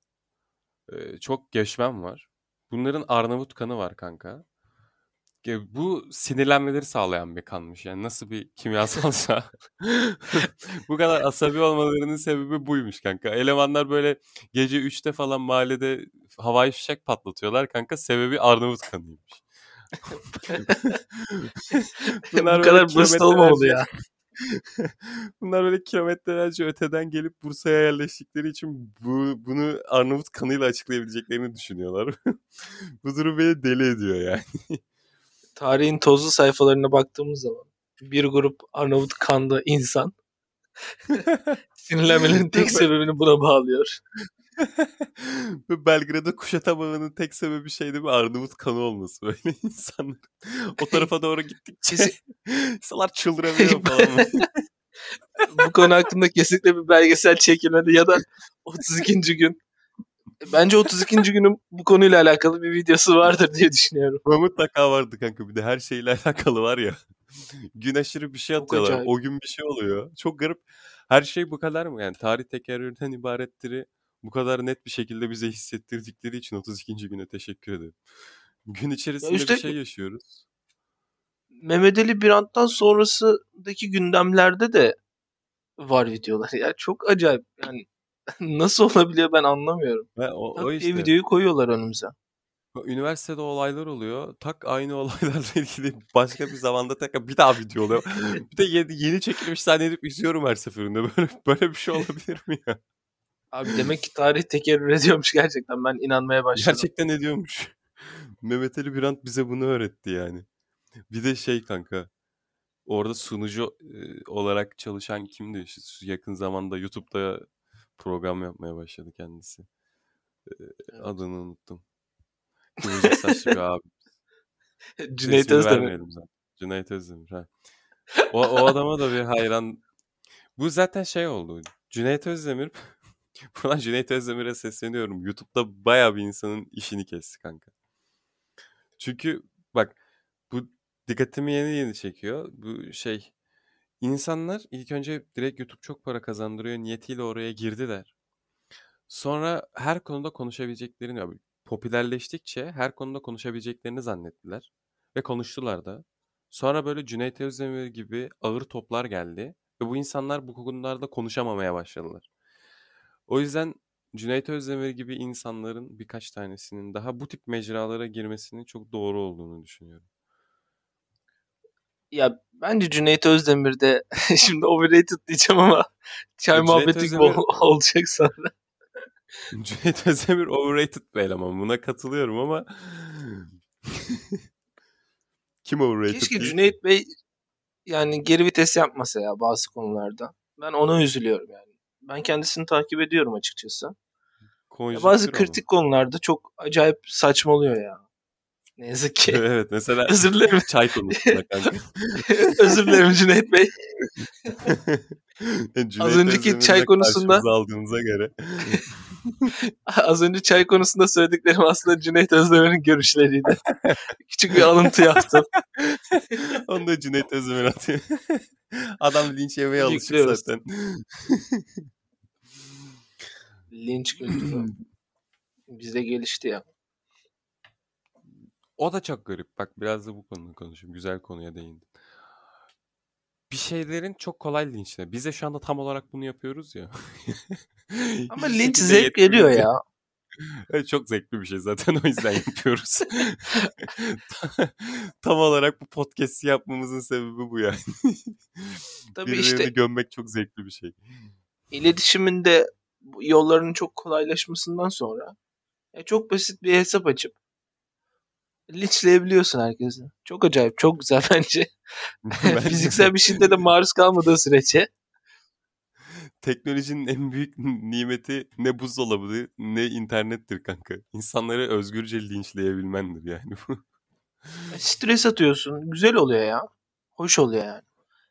e, çok göçmen var. Bunların Arnavut kanı var kanka. E, Bu sinirlenmeleri sağlayan bir kanmış. Yani nasıl bir kimyasalsa bu kadar asabi olmalarının sebebi buymuş kanka. Elemanlar böyle gece 3'te falan mahallede havai fişek patlatıyorlar kanka. Sebebi Arnavut kanıymış. Bu kadar basit olmamalı ya. Bunlar böyle kilometrelerce öteden gelip Bursa'ya yerleştikleri için bu, bunu Arnavut kanıyla açıklayabileceklerini düşünüyorlar. bu durum beni deli ediyor yani. Tarihin tozlu sayfalarına baktığımız zaman bir grup Arnavut kanlı insan sinirlenmelerinin tek sebebini buna bağlıyor. Belgrad'ı kuşatamamının tek sebebi şeydi mi Arnavut kanı olması böyle insanlar. O tarafa doğru gittikçe insanlar çıldırabiliyor falan. Bu konu hakkında kesinlikle bir belgesel çekilmeli ya da 32. gün Bence 32. günün bu konuyla alakalı bir videosu vardır diye düşünüyorum. Mutlaka vardı kanka. Bir de her şeyle alakalı var ya. gün aşırı bir şey atıyorlar. acayip. O gün bir şey oluyor. Çok garip. Her şey bu kadar mı? Yani tarih tekerrürden ibarettir. Bu kadar net bir şekilde bize hissettirdikleri için 32. güne teşekkür ederim. Gün içerisinde işte- bir şey yaşıyoruz. Mehmet Ali Birant'tan sonrasındaki gündemlerde de var videolar. Ya çok acayip. Yani nasıl olabiliyor ben anlamıyorum. Ve o, Tak o işte. videoyu koyuyorlar önümüze. Üniversitede olaylar oluyor. Tak aynı olaylarla ilgili başka bir zamanda tekrar bir daha video oluyor. bir de yeni, yeni çekilmiş zannedip izliyorum her seferinde. Böyle böyle bir şey olabilir mi ya? Abi demek ki tarih tekerrür ediyormuş gerçekten. Ben inanmaya başladım. Gerçekten ediyormuş. Mehmet Ali Birant bize bunu öğretti yani. Bir de şey kanka. Orada sunucu e, olarak çalışan kimdi? Yakın zamanda YouTube'da program yapmaya başladı kendisi. E, Adını unuttum. Kıvırcık saçlı bir abi. Cüneyt Özdemir. Cüneyt Özdemir. Ha. O, o adama da bir hayran. Bu zaten şey oldu. Cüneyt Özdemir. Buradan Cüneyt Özdemir'e sesleniyorum. YouTube'da bayağı bir insanın işini kesti kanka. Çünkü bak bu dikkatimi yeni yeni çekiyor. Bu şey insanlar ilk önce direkt YouTube çok para kazandırıyor niyetiyle oraya girdiler. Sonra her konuda konuşabileceklerini, popülerleştikçe her konuda konuşabileceklerini zannettiler. Ve konuştular da. Sonra böyle Cüneyt Özdemir gibi ağır toplar geldi. Ve bu insanlar bu konularda konuşamamaya başladılar. O yüzden Cüneyt Özdemir gibi insanların birkaç tanesinin daha bu tip mecralara girmesinin çok doğru olduğunu düşünüyorum. Ya bence Cüneyt Özdemir de şimdi overrated diyeceğim ama çay Cüneyt muhabbeti Özdemir- ol- olacak sonra. Cüneyt Özdemir overrated bir eleman. Buna katılıyorum ama kim overrated Keşke değil? Cüneyt Bey yani geri vites yapmasa ya bazı konularda. Ben ona üzülüyorum yani. Ben kendisini takip ediyorum açıkçası. Ya bazı ama. kritik konularda çok acayip saçmalıyor ya. Ne yazık ki. evet mesela Özür dilerim. çay konusunda kanka. Özür dilerim Cüneyt Bey. Cüneyt Az önceki çay konusunda- aldığımıza göre. Az önce çay konusunda söylediklerim aslında Cüneyt Özdemir'in görüşleriydi. Küçük bir alıntı yaptım. Onu da Cüneyt Özdemir atıyor. Adam linç yemeye alışık zaten. Linç kültürü. Bizde gelişti ya. O da çok garip. Bak biraz da bu konuda konuşayım. Güzel konuya değindin. Bir şeylerin çok kolay linçle. Biz de şu anda tam olarak bunu yapıyoruz ya. Ama linç zevk yetkimiz ya. çok zevkli bir şey zaten o yüzden yapıyoruz. tam olarak bu podcast'i yapmamızın sebebi bu yani. Tabii Birilerini işte gömmek çok zevkli bir şey. iletişiminde yolların çok kolaylaşmasından sonra çok basit bir hesap açıp linçleyebiliyorsun herkesi. Çok acayip, çok güzel bence. Fiziksel bir şiddete maruz kalmadığı sürece. teknolojinin en büyük nimeti ne buzdolabı ne internettir kanka. İnsanları özgürce linçleyebilmendir yani bu. Stres atıyorsun. Güzel oluyor ya. Hoş oluyor yani.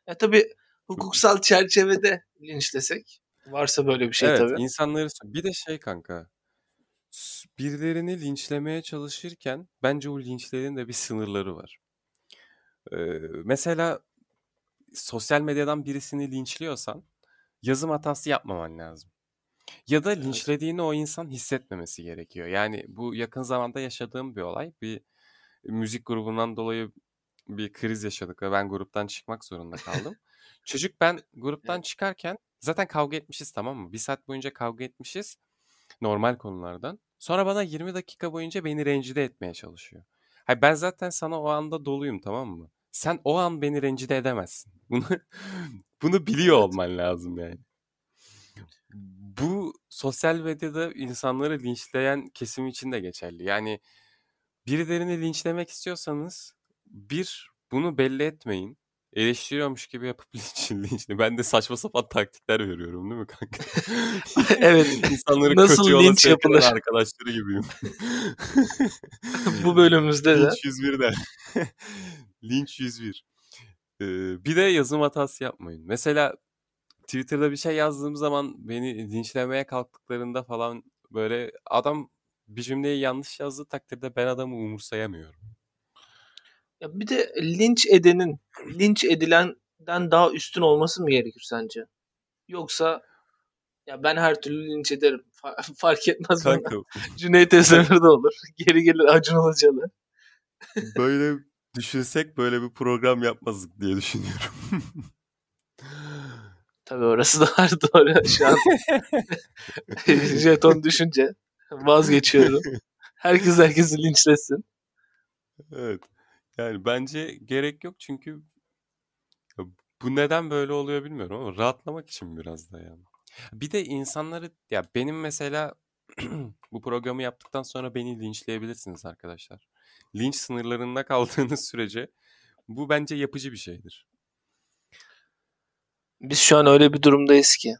Ya tabii hukuksal çerçevede linçlesek varsa böyle bir şey evet, tabii. insanları bir de şey kanka. Birilerini linçlemeye çalışırken bence o linçlerin de bir sınırları var. Ee, mesela sosyal medyadan birisini linçliyorsan yazım hatası yapmaman lazım. Ya da linçlediğini o insan hissetmemesi gerekiyor. Yani bu yakın zamanda yaşadığım bir olay. Bir müzik grubundan dolayı bir kriz yaşadık ve ben gruptan çıkmak zorunda kaldım. Çocuk ben gruptan çıkarken zaten kavga etmişiz tamam mı? Bir saat boyunca kavga etmişiz normal konulardan. Sonra bana 20 dakika boyunca beni rencide etmeye çalışıyor. Hayır, ben zaten sana o anda doluyum tamam mı? Sen o an beni rencide edemezsin. Bunu bunu biliyor Evet. olman lazım yani. Bu sosyal medyada insanları linçleyen kesim için de geçerli. Yani birilerini linçlemek istiyorsanız bir bunu belli etmeyin. Eleştiriyormuş gibi yapıp linçin linçli. Ben de saçma sapan taktikler veriyorum değil mi kanka? Evet. İnsanları Nasıl kötü yola yapılır? arkadaşları gibiyim. Bu bölümümüzde de Linç 101 de. Linç 101. Ee, bir de yazım hatası yapmayın. Mesela Twitter'da bir şey yazdığım zaman beni linçlemeye kalktıklarında falan böyle adam bir cümleyi yanlış yazdığı takdirde ben adamı umursayamıyorum. Ya bir de linç edenin linç edilenden daha üstün olması mı gerekir sence? Yoksa ya ben her türlü linç ederim. Fa- fark etmez bana. Kanka Cüneyt Özdemir de olur. Geri gelir Acun Ilıcalı. böyle düşünsek böyle bir program yapmazdık diye düşünüyorum. Tabii orası da var doğru. Şu an jeton düşünce vazgeçiyorum. Herkes herkesi linçlesin. Evet. Yani bence gerek yok çünkü bu neden böyle oluyor bilmiyorum ama rahatlamak için biraz da yani. Bir de insanları ya benim mesela bu programı yaptıktan sonra beni linçleyebilirsiniz arkadaşlar. Linç sınırlarında kaldığınız sürece bu bence yapıcı bir şeydir. Biz şu an öyle bir durumdayız ki.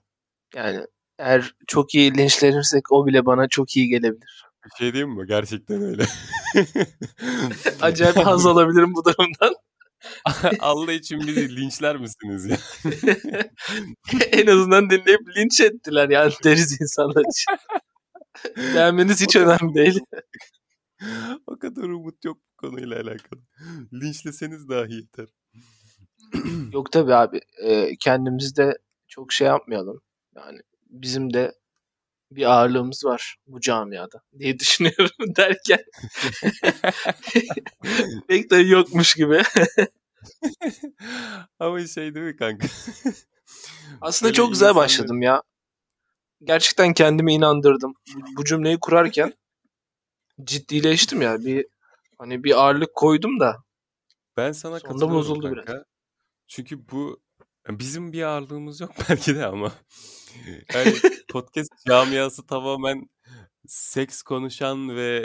Yani eğer çok iyi linçlenirsek o bile bana çok iyi gelebilir. Bir şey diyeyim mi? Gerçekten öyle. Acayip haz alabilirim bu durumdan. Allah için bizi linçler misiniz ya? en azından dinleyip linç ettiler yani deriz insanlar için. Beğenmeniz hiç önemli değil. o kadar umut yok bu konuyla alakalı. Linçleseniz dahi yeter. Yok tabii abi. E, kendimizi de çok şey yapmayalım. Yani bizim de bir ağırlığımız var bu camiada diye düşünüyorum derken pek de yokmuş gibi. Ama şey değil mi kanka? Aslında Böyle çok güzel başladım ya. Gerçekten kendimi inandırdım. Bu- cümleyi kurarken ciddileştim ya. Bir hani bir ağırlık koydum da Ben sana Sonunda katılıyorum bozuldu biraz. kanka. Çünkü bu bizim bir ağırlığımız yok belki de ama. Yani podcast camiası tamamen seks konuşan ve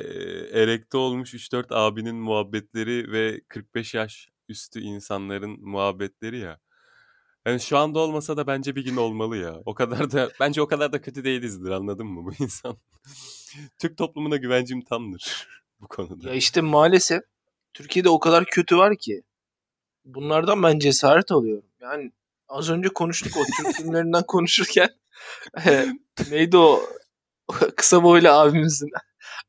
erekte olmuş 3-4 abinin muhabbetleri ve 45 yaş üstü insanların muhabbetleri ya. Yani şu anda olmasa da bence bir gün olmalı ya. O kadar da bence o kadar da kötü değilizdir anladın mı bu insan? Türk toplumuna güvencim tamdır bu konuda. ya işte maalesef Türkiye'de o kadar kötü var ki bunlardan ben cesaret alıyorum. Yani az önce konuştuk o Türk filmlerinden konuşurken e, neydi o kısa boylu abimizin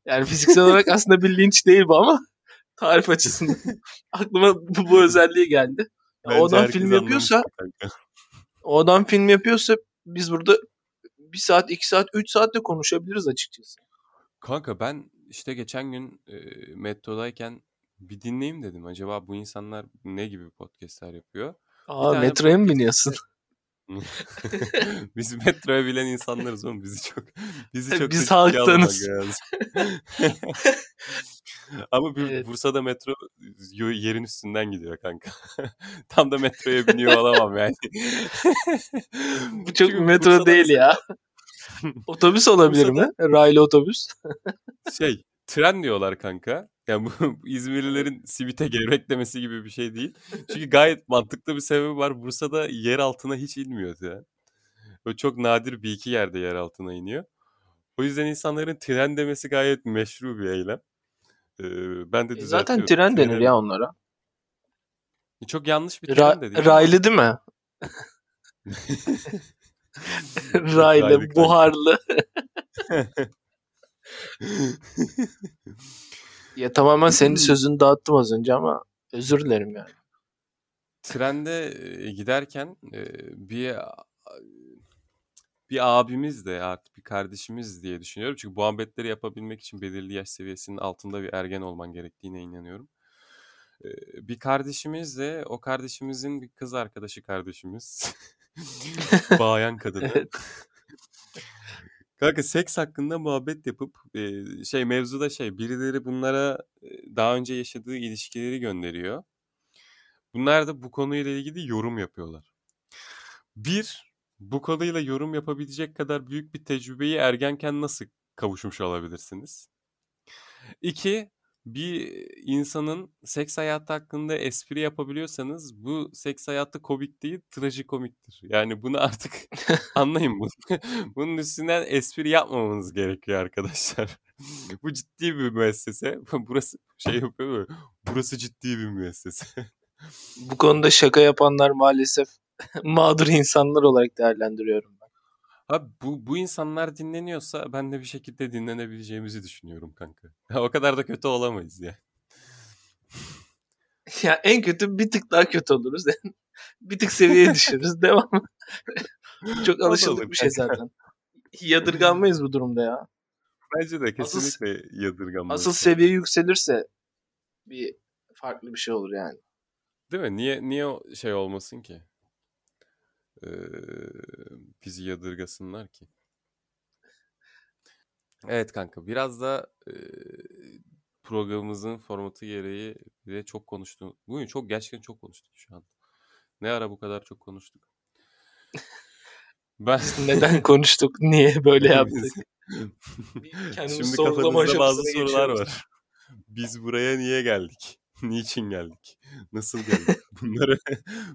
yani fiziksel olarak aslında bir linç değil bu ama tarif açısından aklıma bu, bu özelliği geldi. Ya o adam film yapıyorsa o adam film yapıyorsa biz burada bir saat, iki saat, üç saat de konuşabiliriz açıkçası. Kanka ben işte geçen gün e, metrodayken bir dinleyeyim dedim. Acaba bu insanlar ne gibi podcastler yapıyor? Aa metroya mı biniyorsun? Biz metroya bilen insanlarız oğlum. Bizi çok bizi çok Biz halktanız. Ama bir Evet. Bursa'da metro yerin üstünden gidiyor kanka. Tam da metroya biniyor olamam yani. Bu çok Çünkü metro Bursa'da değil ya. Otobüs olabilir mi? Raylı otobüs. Şey, tren diyorlar kanka. Yani bu İzmirlilerin simite gevrek demesi gibi bir şey değil. Çünkü gayet mantıklı bir sebebi var. Bursa'da yer altına hiç inmiyor tren. Böyle çok nadir bir iki yerde yer altına iniyor. O yüzden insanların tren demesi gayet meşru bir eylem. Ee, ben de E zaten tren denir Trene- ya onlara. Çok yanlış bir Ra- tren de değil. ama- raylı değil mi? Raylı buharlı. Ya tamamen senin sözünü dağıttım az önce ama özür dilerim yani. Trende e, giderken e, bir bir abimiz de artık bir kardeşimiz diye düşünüyorum. Çünkü bu muhabbetleri yapabilmek için belirli yaş seviyesinin altında bir ergen olman gerektiğine inanıyorum. E, Bir kardeşimiz de o kardeşimizin bir kız arkadaşı kardeşimiz. Bayan kadını. Kanka seks hakkında muhabbet yapıp e, şey mevzuda şey birileri bunlara daha önce yaşadığı ilişkileri gönderiyor. Bunlar da bu konuyla ilgili yorum yapıyorlar. Bir, bu konuyla yorum yapabilecek kadar büyük bir tecrübeyi ergenken nasıl kavuşmuş olabilirsiniz? İki, bir insanın seks hayatı hakkında espri yapabiliyorsanız bu seks hayatı komik değil, trajikomiktir. Yani bunu artık anlayın bunu. Bunun üstünden espri yapmamanız gerekiyor arkadaşlar. bu ciddi bir müessese. Burası şey yapıyor mu? Burası ciddi bir müessese. Bu konuda şaka yapanlar maalesef mağdur insanlar olarak değerlendiriyorum ben. Abi bu, bu insanlar dinleniyorsa ben de bir şekilde dinlenebileceğimizi düşünüyorum kanka. O kadar da kötü olamayız ya. Ya en kötü bir tık daha kötü oluruz. bir tık seviyeye düşürürüz. Devam. Çok alışıldık bir şey zaten. Yadırganmayız bu durumda ya. Bence de Asıl- kesinlikle yadırganmaz. Asıl seviye yükselirse bir farklı bir şey olur yani. Değil mi? Niye niye şey olmasın ki? Ee, bizi yadırgasınlar ki. Evet kanka biraz da e, programımızın formatı gereği ve çok konuştuk. Bugün çok gerçekten çok konuştuk şu an. Ne ara bu kadar çok konuştuk? Ben Neden konuştuk? Niye böyle yaptık? Şimdi kafanızda bazı sorular var. Biz buraya niye geldik? Niçin geldik? Nasıl geldik? Bunlar,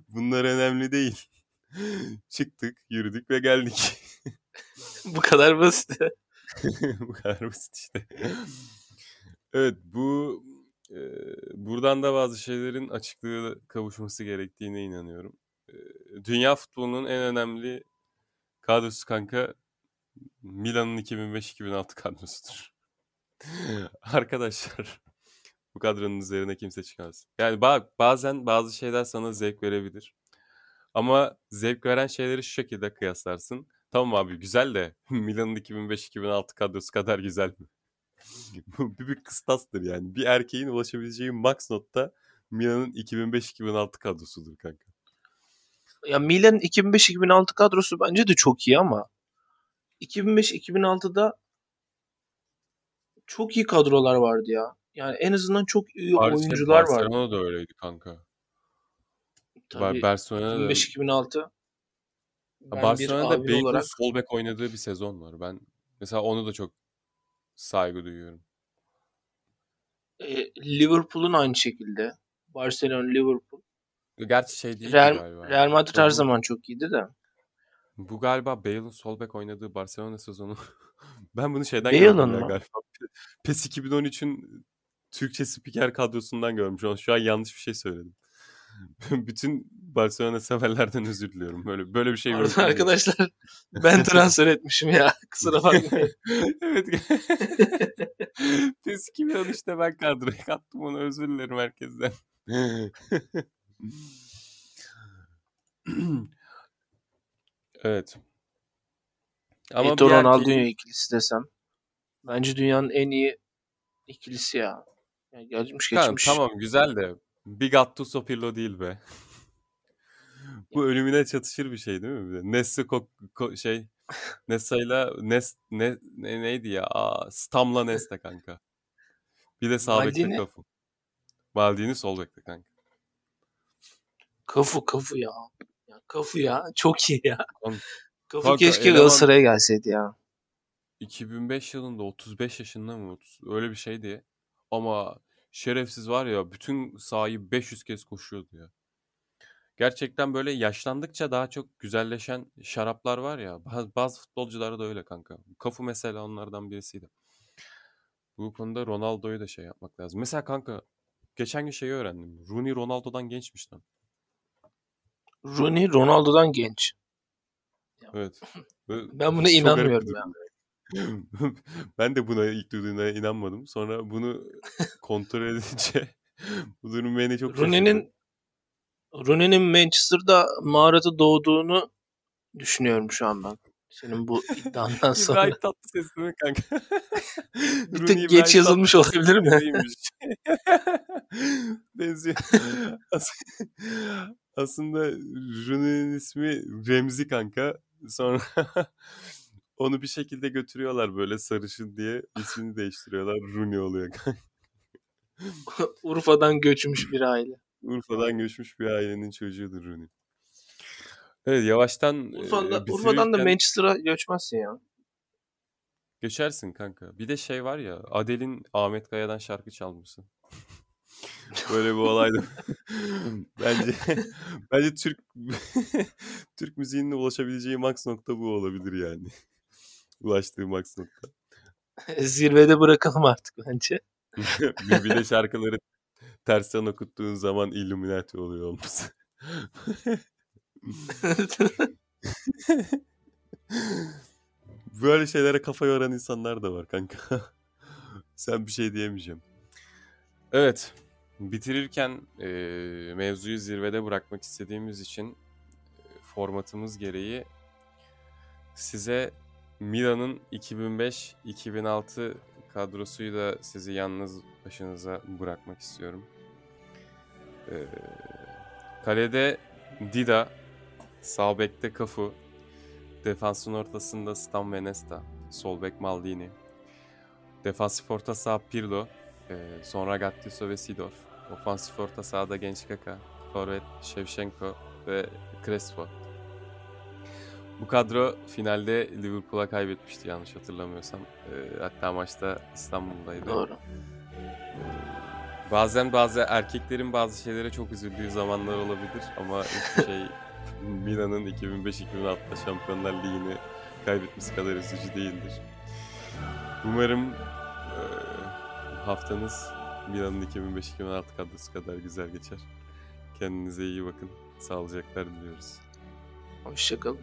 bunlar önemli değil. Çıktık, yürüdük ve geldik. Bu kadar basit. bu kadar basit işte. Evet bu e, buradan da bazı şeylerin açıklığı kavuşması gerektiğine inanıyorum. E, dünya futbolunun en önemli kadrosu kanka Milan'ın 2005-2006 kadrosudur. Arkadaşlar bu kadronun üzerine kimse çıkamaz. Yani ba- bazen bazı şeyler sana zevk verebilir. Ama zevk veren şeyleri şu şekilde kıyaslarsın. Tamam abi güzel de Milan'ın 2005-2006 kadrosu kadar güzel mi? Bu bir, bir kıstastır yani. Bir erkeğin ulaşabileceği max notta Milan'ın 2005-2006 kadrosudur kanka. Ya Milan'ın 2005-2006 kadrosu bence de çok iyi ama 2005-2006'da çok iyi kadrolar vardı ya. Yani en azından çok iyi Barcelona- oyuncular vardı. Barcelona da öyleydi kanka. Tabii Bar- Barcelona'da da 2005-2006 ben bir Barcelona'da abi Bale'ın olarak sol bek oynadığı bir sezon var. Ben mesela onu da çok saygı duyuyorum. e, Liverpool'un aynı şekilde. Barcelona, Liverpool. Gerçi şey değil Real, galiba. Real Madrid her zaman çok iyiydi de. Bu galiba Bale'ın sol bek oynadığı Barcelona sezonu. ben bunu şeyden Bale'ın gördüm ya galiba. PES 2013'ün Türkçe spiker kadrosundan görmüş. Şu an yanlış bir şey söyledim. Bütün Barcelona severlerden özür diliyorum. Böyle böyle bir şey değil. arkadaşlar ben transfer etmişim ya. Kusura bakmayın. evet. PES 2013'te ben kadroya kattım onu özür dilerim herkesten. evet. Ama Eto'o bir erkeğin- Ronaldinho ikilisi desem. Bence dünyanın en iyi ikilisi ya. Yani gelmiş geçmiş. tamam güzel de bir Gattuso Pirlo değil be. Bu ölümüne çatışır bir şey değil mi? Nesta Ko- Ko- şey Nesta'yla Nest ne, ne- neydi ya? Aa, Stam'la Nesta kanka. Bir de sağ bekte. Cafu. Maldini sol bekte kanka. Kafu kafu ya. ya. Kafu ya. Çok iyi ya. Kafu kanka, keşke Galatasaray'a gelseydi ya. 2005 yılında 35 yaşında mı? 30 öyle bir şeydi. Ama şerefsiz var ya bütün sahayı 500 kez koşuyordu ya. Gerçekten böyle yaşlandıkça daha çok güzelleşen şaraplar var ya. Bazı, bazı futbolcular da öyle kanka. Kafu mesela onlardan birisiydi. Bu konuda Ronaldo'yu da şey yapmak lazım. Mesela kanka geçen gün şeyi öğrendim. Rooney Ronaldo'dan gençmiş lan. Rooney Ronaldo'dan genç. Evet. Ve Ben buna inanmıyorum ya. ben de buna ilk duyduğumda inanmadım. Sonra bunu kontrol edince bu durum beni çok. Rooney'nin Rooney'nin Manchester'da mağarada doğduğunu düşünüyorum şu an ben. Senin bu iddiandan sonra. İbrahim Tatlıses değil mi kanka? Bir Rooney tık İbrahim geç yazılmış olabilir mi? Benziyor. As- Aslında Rooney'nin ismi Remzi kanka. Sonra onu bir şekilde götürüyorlar böyle sarışın diye ismini değiştiriyorlar. Rooney oluyor kanka. Urfa'dan göçmüş bir aile. Urfa'dan göçmüş bir ailenin çocuğudur Rooney. Evet yavaştan Urfa'da, e, Urfa'dan da Manchester'a göçmezsin ya. Geçersin kanka. Bir de şey var ya Adele'in Ahmet Kaya'dan şarkı çalması. Böyle bir olaydı. bence bence Türk Türk müziğinin ulaşabileceği max nokta bu olabilir yani. Ulaştığı max nokta. Zirvede bırakalım artık bence. bir, bir de şarkıları tersten okuttuğun zaman Illuminati oluyor olması. Böyle şeylere kafa yoran insanlar da var kanka. Sen bir şey diyemeyeceğim. Evet. Bitirirken e, mevzuyu zirvede bırakmak istediğimiz için e, formatımız gereği size Milan'ın 2005-2006 kadrosuyu da sizi yalnız başınıza bırakmak istiyorum. E, kalede Dida, sağ bekte Cafu, defansın ortasında Stan ve Nesta, sol bek Maldini, defansif orta saha Pirlo, e, sonra Gattuso ve Sidorf, ofansif orta sahada Genç Kaka, forvet Shevchenko ve Crespo. Bu kadro finalde Liverpool'a kaybetmişti yanlış hatırlamıyorsam. E, hatta maçta İstanbul'daydı. Doğru. Bazen bazı erkeklerin bazı şeylere çok üzüldüğü zamanlar olabilir ama hiçbir şey Milan'ın 2005-2006'da Şampiyonlar Ligi'ni kaybetmesi kadar üzücü değildir. Umarım eee, haftanız Milan'ın 2005-2006 kadrosu kadar güzel geçer. Kendinize iyi bakın. Sağlıcaklar diliyoruz. Hoşçakalın.